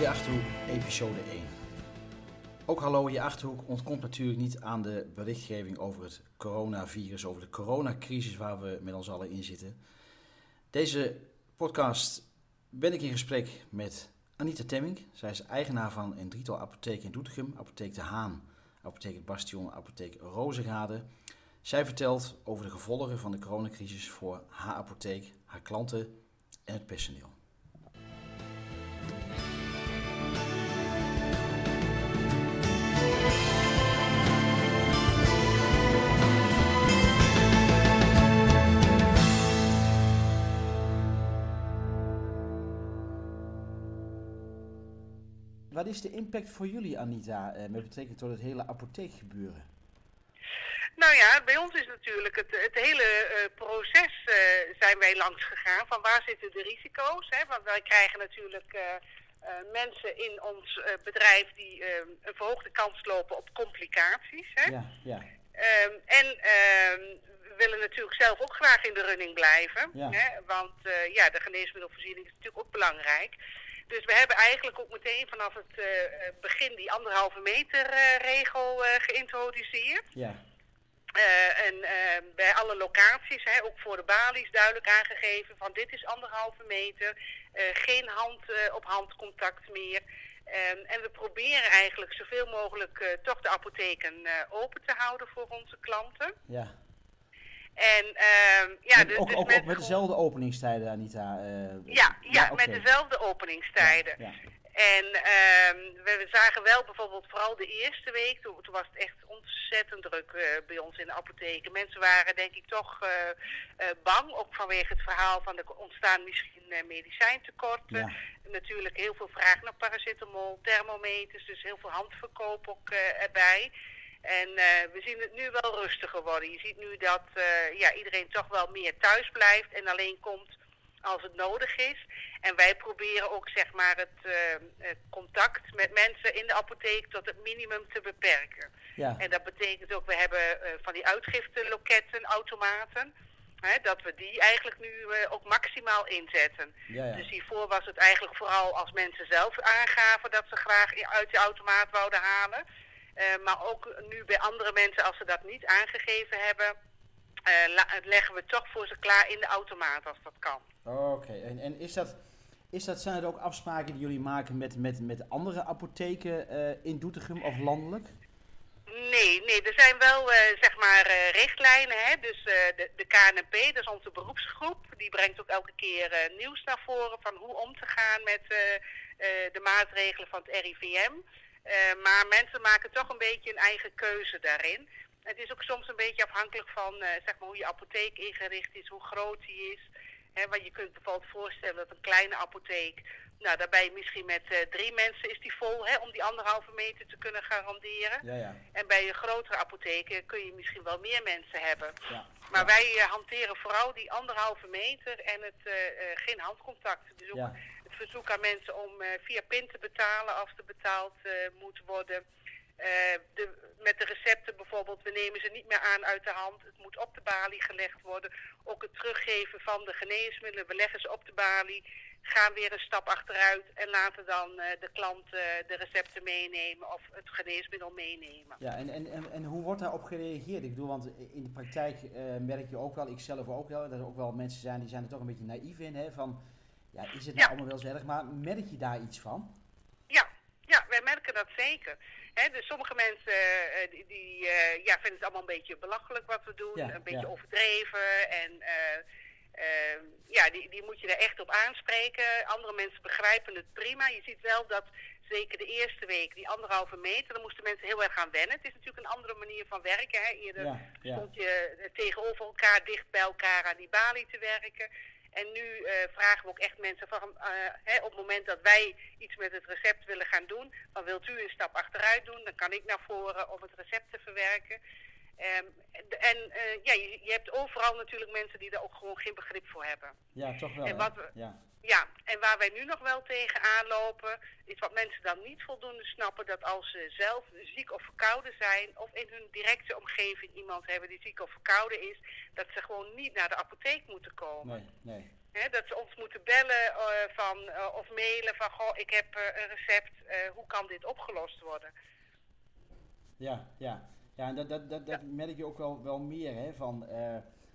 je Achterhoek, episode 1. Ook Hallo je Achterhoek ontkomt natuurlijk niet aan de berichtgeving over het coronavirus, over de coronacrisis waar we met ons allen in zitten. Deze podcast ben ik in gesprek met Anita Temming. Zij is eigenaar van een drietal apotheken in Doetinchem. Apotheek De Haan, Apotheek Bastion, Apotheek Rozengade. Zij vertelt over de gevolgen van de coronacrisis voor haar apotheek, haar klanten en het personeel. Wat is de impact voor jullie, Anita, eh, met betrekking tot het hele apotheekgebeuren? Nou ja, bij ons is natuurlijk het, het hele uh, proces uh, zijn wij langs gegaan. Van waar zitten de risico's? Hè? Want wij krijgen natuurlijk uh, mensen in ons bedrijf die ehm, een verhoogde kans lopen op complicaties. Hè? Ja, ja. Um, en ehm, we willen natuurlijk zelf ook graag in de running blijven. Ja. Hè? Want ja, de geneesmiddelvoorziening is natuurlijk ook belangrijk. Dus we hebben eigenlijk ook meteen vanaf het uh, begin die anderhalve meter uh, regel uh, geïntroduceerd. Ja. en bij alle locaties, hè, ook voor de balies, duidelijk aangegeven van dit is anderhalve meter, geen hand op hand contact meer. Ehm, en we proberen eigenlijk zoveel mogelijk toch de apotheken open te houden voor onze klanten. Ja. En uh, ja, dus, ook, dus ook, met, ook, met dezelfde openingstijden, Anita? Uh, ja, ja, ja okay. met dezelfde openingstijden. Ja, ja. En uh, we zagen wel bijvoorbeeld vooral de eerste week, toen, toen was het echt ontzettend druk uh, bij ons in de apotheken. Mensen waren denk ik toch uh, bang, ook vanwege het verhaal van er ontstaan misschien medicijntekorten. Ja. Natuurlijk heel veel vraag naar paracetamol, thermometers, dus heel veel handverkoop ook erbij. En uh, we zien het nu wel rustiger worden. Je ziet nu dat uh, ja, iedereen toch wel meer thuis blijft en alleen komt als het nodig is. En wij proberen ook zeg maar het, uh, contact met mensen in de apotheek tot het minimum te beperken. Ja. En dat betekent ook, we hebben van die uitgifteloketten, automaten. Hè, dat we die eigenlijk nu ook maximaal inzetten. Ja, ja. Dus hiervoor was het eigenlijk vooral als mensen zelf aangaven dat ze graag uit de automaat wouden halen. Uh, maar ook nu bij andere mensen, als ze dat niet aangegeven hebben, uh, leggen we toch voor ze klaar in de automaat als dat kan. Oké, en, en is dat, is dat, zijn er ook afspraken die jullie maken met, met, met andere apotheken uh, in Doetinchem of landelijk? Nee, nee, er zijn wel zeg maar richtlijnen. Hè? Dus de, de KNP, dat is onze beroepsgroep, die brengt ook elke keer nieuws naar voren van hoe om te gaan met de maatregelen van het RIVM. Uh, maar mensen maken toch een beetje een eigen keuze daarin. Het is ook soms een beetje afhankelijk van uh, zeg maar hoe je apotheek ingericht is, hoe groot die is. He, want je kunt bijvoorbeeld voorstellen dat een kleine apotheek, nou daarbij misschien met uh, drie mensen is die vol hè, om die anderhalve meter te kunnen garanderen. Ja, ja. En bij een grotere apotheek kun je misschien wel meer mensen hebben. Ja, maar wij hanteren vooral die anderhalve meter en het geen handcontact. Dus ook verzoek aan mensen om uh, via PIN te betalen als er betaald uh, moet worden. De, met de recepten bijvoorbeeld, we nemen ze niet meer aan uit de hand. Het moet op de balie gelegd worden. Ook het teruggeven van de geneesmiddelen, we leggen ze op de balie. Gaan weer een stap achteruit en laten dan de klant de recepten meenemen of het geneesmiddel meenemen. Ja, en, en, en, en hoe wordt daarop gereageerd? Ik bedoel, want in de praktijk merk je ook wel, ik zelf ook wel, dat er ook wel mensen zijn die zijn er toch een beetje naïef in. Hè, van, ja, is het nou allemaal wel zo erg, maar merk je daar iets van? Ja, ja wij merken dat zeker. He, dus sommige mensen uh, die, die uh, ja, vinden het allemaal een beetje belachelijk wat we doen, ja, een beetje ja. overdreven. En uh, ja, die, die moet je er echt op aanspreken. Andere mensen begrijpen het prima. Je ziet wel dat zeker de eerste week, die anderhalve meter, dan moesten mensen heel erg gaan wennen. Het is natuurlijk een andere manier van werken. Hè. Eerder ja, stond je tegenover elkaar, dicht bij elkaar aan die balie te werken. En nu uh, vragen we ook echt mensen van, uh, hè, op het moment dat wij iets met het recept willen gaan doen, dan wilt u een stap achteruit doen, dan kan ik naar voren om het recept te verwerken. Um, en uh, ja, je, je, hebt overal natuurlijk mensen die daar ook gewoon geen begrip voor hebben. Ja, toch wel. En wat we, ja. Ja, en waar wij nu nog wel tegenaan lopen, is wat mensen dan niet voldoende snappen, dat als ze zelf ziek of verkouden zijn, of in hun directe omgeving iemand hebben die ziek of verkouden is, dat ze gewoon niet naar de apotheek moeten komen. Nee, nee. Dat ze ons moeten bellen eh, van, eh, of mailen van, goh, ik heb eh, een recept, hoe kan dit opgelost worden? Ja, ja. Ja, en dat, dat, dat, dat merk je ook wel, wel meer, hè, van,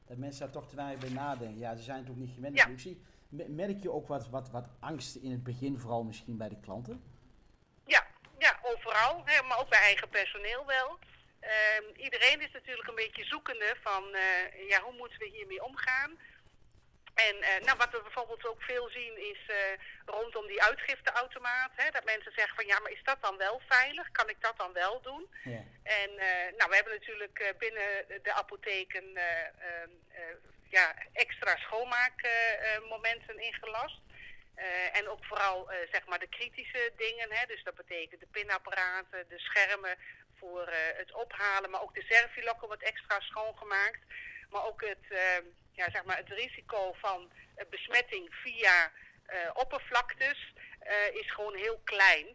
dat mensen daar toch te weinig bij nadenken. Ja, ze zijn het ook niet gewend. Ja. Me- merk je ook wat, wat, wat angst in het begin, vooral misschien bij de klanten? Ja, ja overal, hè, maar ook bij eigen personeel wel. Ehm, iedereen is natuurlijk een beetje zoekende van, eh, ja, hoe moeten we hiermee omgaan? En eh, nou, wat we bijvoorbeeld ook veel zien is eh, rondom die uitgifteautomaat. Hè, dat mensen zeggen van ja, maar is dat dan wel veilig? Kan ik dat dan wel doen? Ja. En nou, we hebben natuurlijk binnen de apotheken eh, ehm, eh, ja, extra schoonmaakmomenten ingelast. Eh, en ook vooral eh, zeg maar de kritische dingen. Hè? Dus dat betekent de pinapparaten, de schermen voor eh, het ophalen. Maar ook de servilokken wordt extra schoongemaakt. Maar ook het, ja, zeg maar het risico van besmetting via oppervlaktes is gewoon heel klein.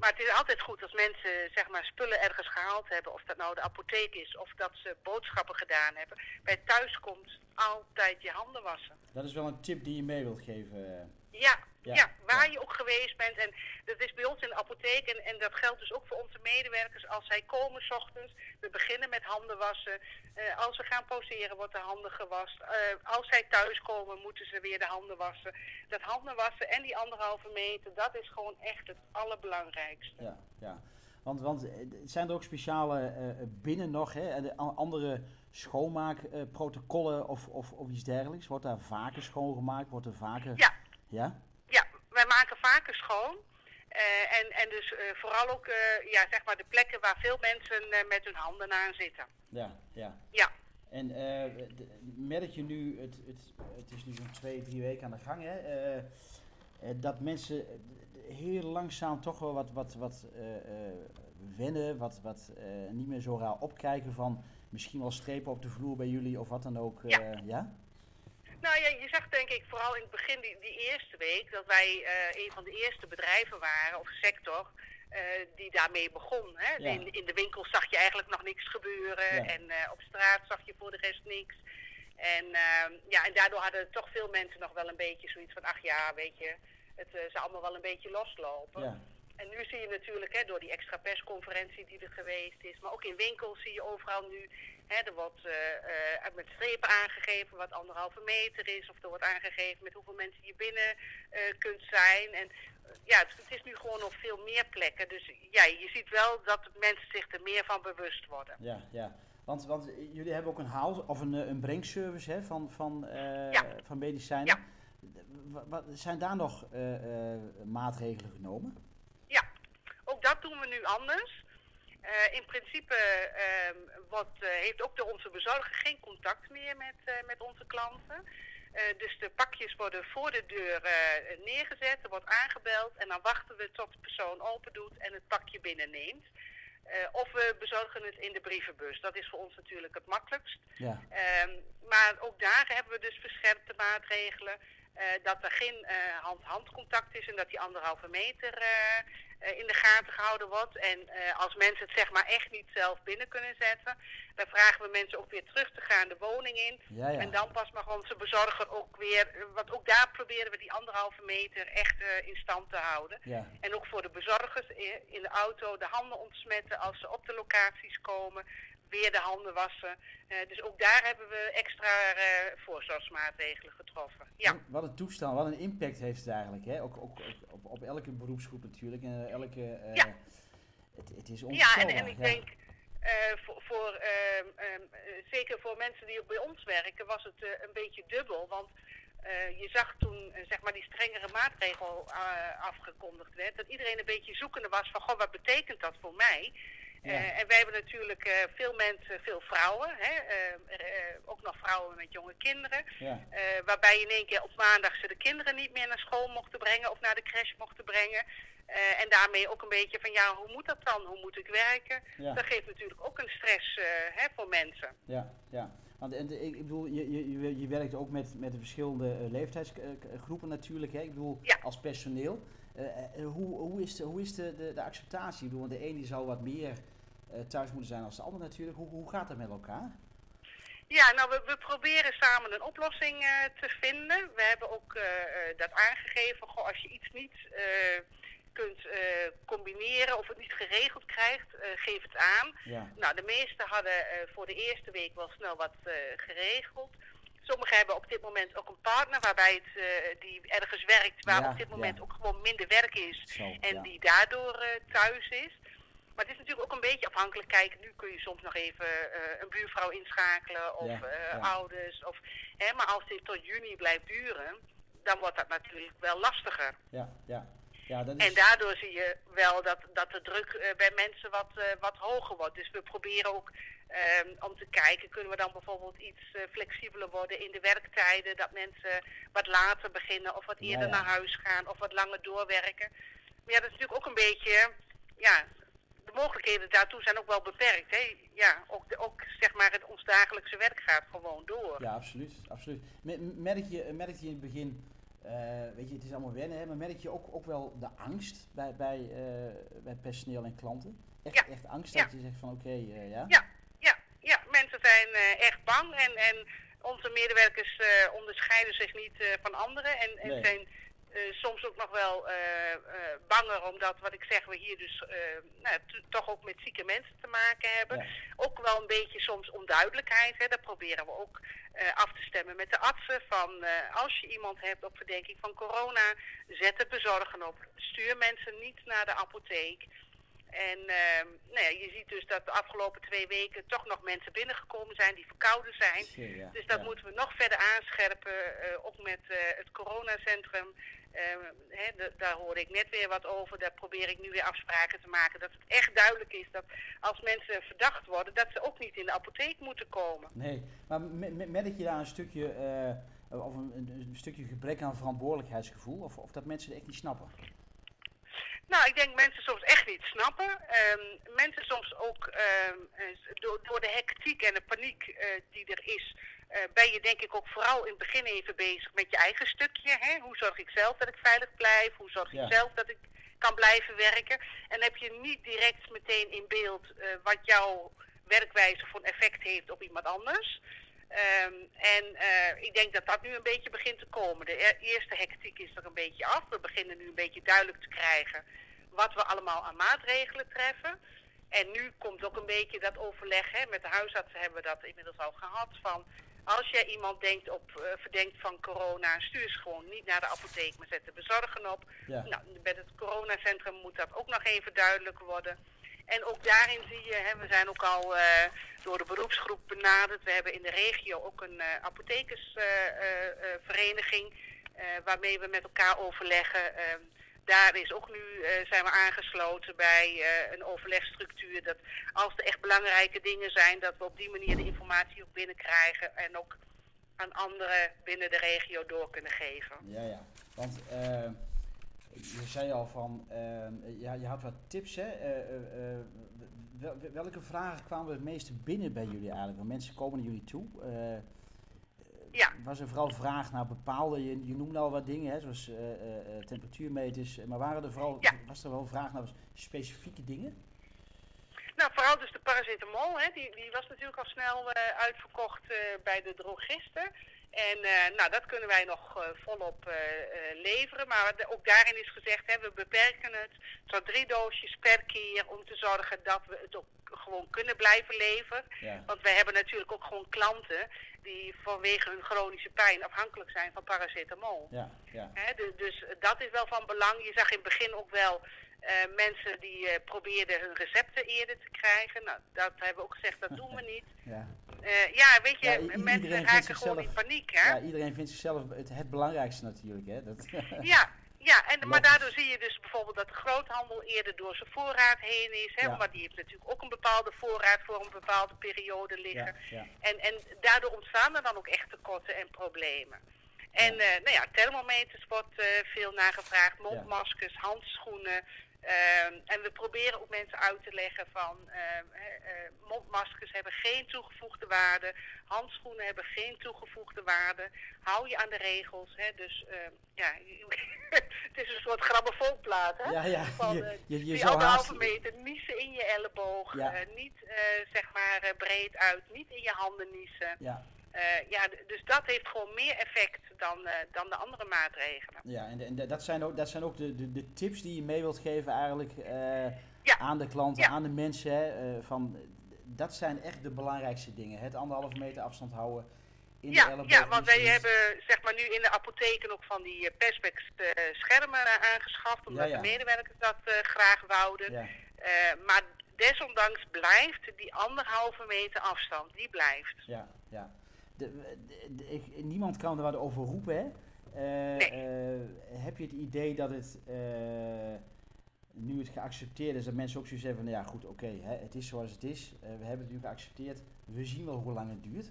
Maar het is altijd goed als mensen zeg maar, spullen ergens gehaald hebben. Of dat nou de apotheek is of dat ze boodschappen gedaan hebben. Bij thuiskomst altijd je handen wassen. Dat is wel een tip die je mee wilt geven. Ja, Ja, ja, waar ja. je ook geweest bent. En dat is bij ons in de apotheek. En, en dat geldt dus ook voor onze medewerkers. Als zij komen s ochtends, we beginnen met handen wassen. Eh, als we gaan pauzeren, wordt de handen gewast. Eh, als zij thuiskomen, moeten ze weer de handen wassen. Dat handen wassen en die anderhalve meter, dat is gewoon echt het allerbelangrijkste. Ja, ja. Want, want eh, zijn er ook speciale binnen nog hè, andere schoonmaakprotocollen of, of, of iets dergelijks? Wordt daar vaker schoongemaakt? Wordt er vaker... Ja. Ja? Ja, wij maken vaker schoon. Eh, en, en dus eh, vooral ook eh, ja, zeg maar de plekken waar veel mensen met hun handen aan zitten. Ja, ja. Ja. En eh, d- merk je nu, het, het, het is nu zo'n twee, drie weken aan de gang, hè, dat mensen heel langzaam toch wel wat, wat, wat wennen, wat, wat niet meer zo raar opkijken van misschien wel strepen op de vloer bij jullie of wat dan ook. Ja. ja? Nou ja, je zag denk ik vooral in het begin die, die eerste week dat wij eh, een van de eerste bedrijven waren of sector eh, die daarmee begon. Hè? Ja. In, in de winkel zag je eigenlijk nog niks gebeuren Ja. en eh, op straat zag je voor de rest niks. En, ehm, ja, en daardoor hadden toch veel mensen nog wel een beetje zoiets van, ach ja, weet je, het zou allemaal wel een beetje loslopen. Ja. En nu zie je natuurlijk, hè, door die extra persconferentie die er geweest is, maar ook in winkels zie je overal nu, hè, er wordt eh, eh, met strepen aangegeven wat anderhalve meter is, of er wordt aangegeven met hoeveel mensen je binnen eh, kunt zijn. En ja, het, het is nu gewoon op veel meer plekken. Dus ja, je ziet wel dat mensen zich er meer van bewust worden. Ja, ja. Want, want jullie hebben ook een haal of een, een brengservice hè, van, van, Ja. van medicijnen. Ja. Wat, zijn daar nog maatregelen genomen? Dat doen we nu anders. Eh, in principe ehm, wordt, eh, heeft ook de, onze bezorger geen contact meer met, eh, met onze klanten. Dus de pakjes worden voor de deur neergezet, er wordt aangebeld en dan wachten we tot de persoon open doet en het pakje binnenneemt. Of we bezorgen het in de brievenbus. Dat is voor ons natuurlijk het makkelijkst. Ja, Ehm, maar ook daar hebben we dus verscherpte maatregelen. Eh, dat er geen eh, hand-hand contact is en dat die anderhalve meter eh, in de gaten gehouden wordt. En als mensen het zeg maar echt niet zelf binnen kunnen zetten, dan vragen we mensen ook weer terug te gaan de woning in. ja, ja. En dan pas mag onze bezorger ook weer, want ook daar proberen we die anderhalve meter echt in stand te houden. ja. En ook voor de bezorgers in de auto de handen ontsmetten als ze op de locaties komen. Weer de handen wassen. Eh, dus ook daar hebben we extra eh, voorzorgsmaatregelen getroffen. Ja, Wat een toestand, wat een impact heeft het eigenlijk. Hè? Ook, ook, ook op, op elke beroepsgroep natuurlijk. En eh, elke, Ja. het, het is ja onvoorstelbaar. en, en ik ja. denk voor, voor ehm, ehm, eh, zeker voor mensen die ook bij ons werken was het een beetje dubbel. Want je zag toen zeg maar die strengere maatregel afgekondigd werd. Dat iedereen een beetje zoekende was van goh, wat betekent dat voor mij? Ja. Eh, en wij hebben natuurlijk eh, veel mensen, veel vrouwen, hè, eh, ook nog vrouwen met jonge kinderen. Ja, waarbij in één keer op maandag ze de kinderen niet meer naar school mochten brengen of naar de crash mochten brengen. En daarmee ook een beetje van ja, hoe moet dat dan? Hoe moet ik werken? ja, Dat geeft natuurlijk ook een stress hè, voor mensen. ja, ja. Want en, de- ik, bedoel, je, je, je- je werkt ook met, met de verschillende eh, leeftijdsgroepen natuurlijk. Hè? Ik bedoel, Ja. als personeel. Eh, eh, hoe, hoe is, de, hoe is de, de, de acceptatie? Ik bedoel, de een die zal wat meer eh, thuis moeten zijn als de ander natuurlijk. Hoe, hoe gaat dat met elkaar? Ja, nou, we, we proberen samen een oplossing uh, te vinden. We hebben ook dat aangegeven. Goh, als je iets niet kunt combineren of het niet geregeld krijgt, geef het aan. Ja. Nou, de meesten hadden voor de eerste week wel snel wat geregeld. Sommigen hebben op dit moment ook een partner waarbij het, uh, die ergens werkt, waar Ja, op dit moment ja. ook gewoon minder werk is Zo, en die daardoor eh, thuis is. Maar het is natuurlijk ook een beetje afhankelijk. Kijk, nu kun je soms nog even eh, een buurvrouw inschakelen of eh, ouders. Of, hè, maar als dit tot juni blijft duren, dan wordt dat natuurlijk wel lastiger. Ja, ja. Ja, dat is... En daardoor zie je wel dat, dat de druk eh, bij mensen wat, eh, wat hoger wordt. Dus we proberen ook ehm, om te kijken, kunnen we dan bijvoorbeeld iets eh, flexibeler worden in de werktijden. Dat mensen wat later beginnen of wat eerder ja. naar huis gaan of wat langer doorwerken. Maar ja, dat is natuurlijk ook een beetje, ja, de mogelijkheden daartoe zijn ook wel beperkt. Hè? Ja, ook, de, ook zeg maar het, ons dagelijkse werk gaat gewoon door. Ja, absoluut. absoluut. Me- Merk je, merk je in het begin, weet je, het is allemaal wennen, hè, maar merk je ook, ook wel de angst bij, bij, eh, bij personeel en klanten? Echt, Ja. echt angst Ja. dat je zegt van oké, eh, ja? Ja, ja, ja, mensen zijn eh, echt bang en, en onze medewerkers eh, onderscheiden zich niet eh, van anderen en, en Nee. zijn eh, soms ook nog wel eh, eh, banger omdat, wat ik zeg, we hier dus eh, nou, toch ook met zieke mensen te maken hebben. Ja. Ook wel een beetje soms onduidelijkheid, hè. dat proberen we ook eh, af te stemmen met de artsen van eh, als je iemand hebt op verdenking van corona, zet de bezorgen op. Stuur mensen niet naar de apotheek. En ehm, nou ja, je ziet dus dat de afgelopen twee weken toch nog mensen binnengekomen zijn die verkouden zijn. Ja, Dus dat ja. moeten we nog verder aanscherpen, eh, ook met eh, het coronacentrum. Ehm, de- daar hoorde ik net weer wat over. Daar probeer ik nu weer afspraken te maken. Dat het echt duidelijk is dat als mensen verdacht worden, dat ze ook niet in de apotheek moeten komen. Nee, maar me- me- merk je daar een stukje, eh, of een, een, een stukje gebrek aan verantwoordelijkheidsgevoel? Of, of dat mensen het echt niet snappen? Nou, ik denk mensen soms echt niet snappen. Ehm, mensen soms ook ehm, eh, door, door de hectiek en de paniek eh, die er is, eh, ben je denk ik ook vooral in het begin even bezig met je eigen stukje. Hè? Hoe zorg ik zelf dat ik veilig blijf? Hoe zorg Ja. ik zelf dat ik kan blijven werken? En heb je niet direct meteen in beeld eh, wat jouw werkwijze voor een effect heeft op iemand anders. Ehm, en eh, ik denk dat dat nu een beetje begint te komen. De e- eerste hectiek is er een beetje af. We beginnen nu een beetje duidelijk te krijgen wat we allemaal aan maatregelen treffen. En nu komt ook een beetje dat overleg. Hè, met de huisartsen hebben we dat inmiddels al gehad. Van als jij iemand denkt op, eh, verdenkt van corona, stuur ze gewoon niet naar de apotheek, maar zet de bezorgen op. Ja. Nou, met het coronacentrum moet dat ook nog even duidelijk worden. En ook daarin zie je, hè, we zijn ook al eh, door de beroepsgroep benaderd. We hebben in de regio ook een eh apothekersvereniging waarmee we met elkaar overleggen. Ehm, daar is ook nu, eh, zijn we aangesloten bij eh, een overlegstructuur. Dat als er echt belangrijke dingen zijn, dat we op die manier de informatie ook binnenkrijgen. En ook aan anderen binnen de regio door kunnen geven. Ja, ja. Want eh, je zei al van, ja, je had wat tips, hè? Wel- welke vragen kwamen het meeste binnen bij jullie eigenlijk? Want mensen komen naar jullie toe. Ja. Was er vooral vraag naar bepaalde, je, je noemde al wat dingen, hè, zoals eh, eh, eh, temperatuurmeters, maar waren er vooral, Ja. was er wel vraag naar specifieke dingen? Nou, vooral dus de paracetamol, hè, die, die was natuurlijk al snel uitverkocht bij de drogisten. En nou, dat kunnen wij nog volop leveren. Maar ook daarin is gezegd, hè, we beperken het tot drie doosjes per keer om te zorgen dat we het ook gewoon kunnen blijven leveren. Ja. Want wij hebben natuurlijk ook gewoon klanten die vanwege hun chronische pijn afhankelijk zijn van paracetamol. Ja, ja. Dus dat is wel van belang. Je zag in het begin ook wel eh, mensen die eh, probeerden hun recepten eerder te krijgen. Nou, dat hebben we ook gezegd, dat doen we niet. ja. Eh, ja, weet je, Ja, mensen raken gewoon in paniek, hè? ja, iedereen vindt zichzelf het, het belangrijkste natuurlijk, hè? Dat, Ja, ja en, maar daardoor zie je dus bijvoorbeeld dat de groothandel eerder door zijn voorraad heen is. Hè, Ja. Maar die heeft natuurlijk ook een bepaalde voorraad voor een bepaalde periode liggen. ja, ja. En, en daardoor ontstaan er dan ook echt tekorten en problemen. En eh, nou ja, thermometers wordt eh, veel nagevraagd, mondmaskers, handschoenen. Ehm, en we proberen ook mensen uit te leggen van ehm, eh, mondmaskers hebben geen toegevoegde waarde, handschoenen hebben geen toegevoegde waarde. Hou je aan de regels. Hè? Dus ehm, ja, is een soort grammofoonplaat. Hè? Ja, ja, Van, je- eh, je- je die anderhalve meter niezen in je elleboog, Ja. eh, niet eh, zeg maar breed uit, niet in je handen niezen. Ja, ja, dus dat heeft gewoon meer effect dan, dan de andere maatregelen. ja en, en dat zijn ook, dat zijn ook de, de, de tips die je mee wilt geven eigenlijk Ja. aan de klanten, Ja. aan de mensen. Hè, van, dat zijn echt de belangrijkste dingen. Het anderhalve meter afstand houden in Ja, ja, want wij hebben zeg maar nu in de apotheken ook van die eh, perspex schermen eh, aangeschaft, omdat Ja, ja. de medewerkers dat eh, graag wouden. Maar desondanks blijft die anderhalve meter afstand, die blijft. ja, ja. De, de- de- ik- niemand kan er wat over roepen, hè? Nee. heb je het idee dat het, nu het geaccepteerd is, dat mensen ook zoiets hebben van, ja goed, oké, het is zoals het is. We hebben het nu geaccepteerd. We zien wel hoe lang het duurt.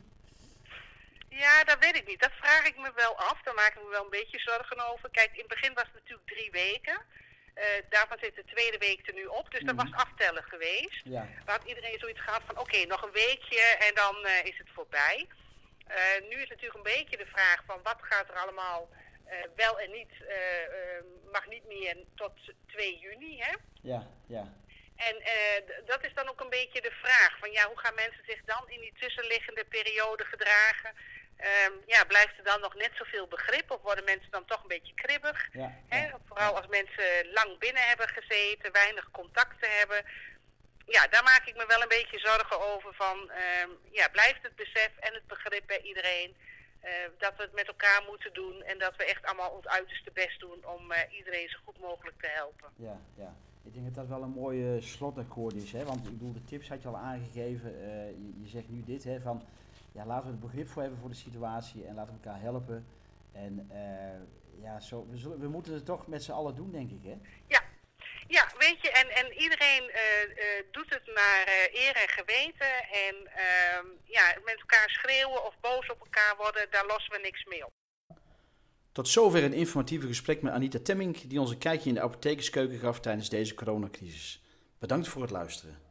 Ja, dat weet ik niet. Dat vraag ik me wel af. Daar maak ik me wel een beetje zorgen over. Kijk, in het begin was het natuurlijk drie weken. Eh, daarvan zit de tweede week er nu op. Dus dat Mhm. was aftellen geweest. Ja, had iedereen zoiets gehad van oké, nog een weekje en dan eh, is het voorbij. Eh, nu is natuurlijk een beetje de vraag van wat gaat er allemaal wel en niet, mag niet meer tot 2 juni. Hè? ja, ja. En dat is dan ook een beetje de vraag van ja, hoe gaan mensen zich dan in die tussenliggende periode gedragen? Ehm, ja, blijft er dan nog net zoveel begrip of worden mensen dan toch een beetje kribbig? ja, Hè, ja. vooral als mensen lang binnen hebben gezeten, weinig contacten hebben. Ja, daar maak ik me wel een beetje zorgen over van, ehm, ja, blijft het besef en het begrip bij iedereen eh, dat we het met elkaar moeten doen en dat we echt allemaal ons uiterste best doen om eh, iedereen zo goed mogelijk te helpen. Ja, ja. Ik denk dat dat wel een mooi eh, slotakkoord is. Hè? Want ik bedoel, de tips had je al aangegeven. eh, je, je zegt nu dit, hè, van ja, laten we er begrip voor hebben voor de situatie en laten we elkaar helpen. En eh, ja, zo, we, zullen, we moeten het toch met z'n allen doen, denk ik. Hè? Ja, weet je, en, en iedereen eh, eh, doet het naar eh, eer en geweten. En ehm, ja, met elkaar schreeuwen of boos op elkaar worden, daar lossen we niks mee op. Tot zover een informatieve gesprek met Anita Temming, die ons een kijkje in de apothekerskeuken gaf tijdens deze coronacrisis. Bedankt voor het luisteren.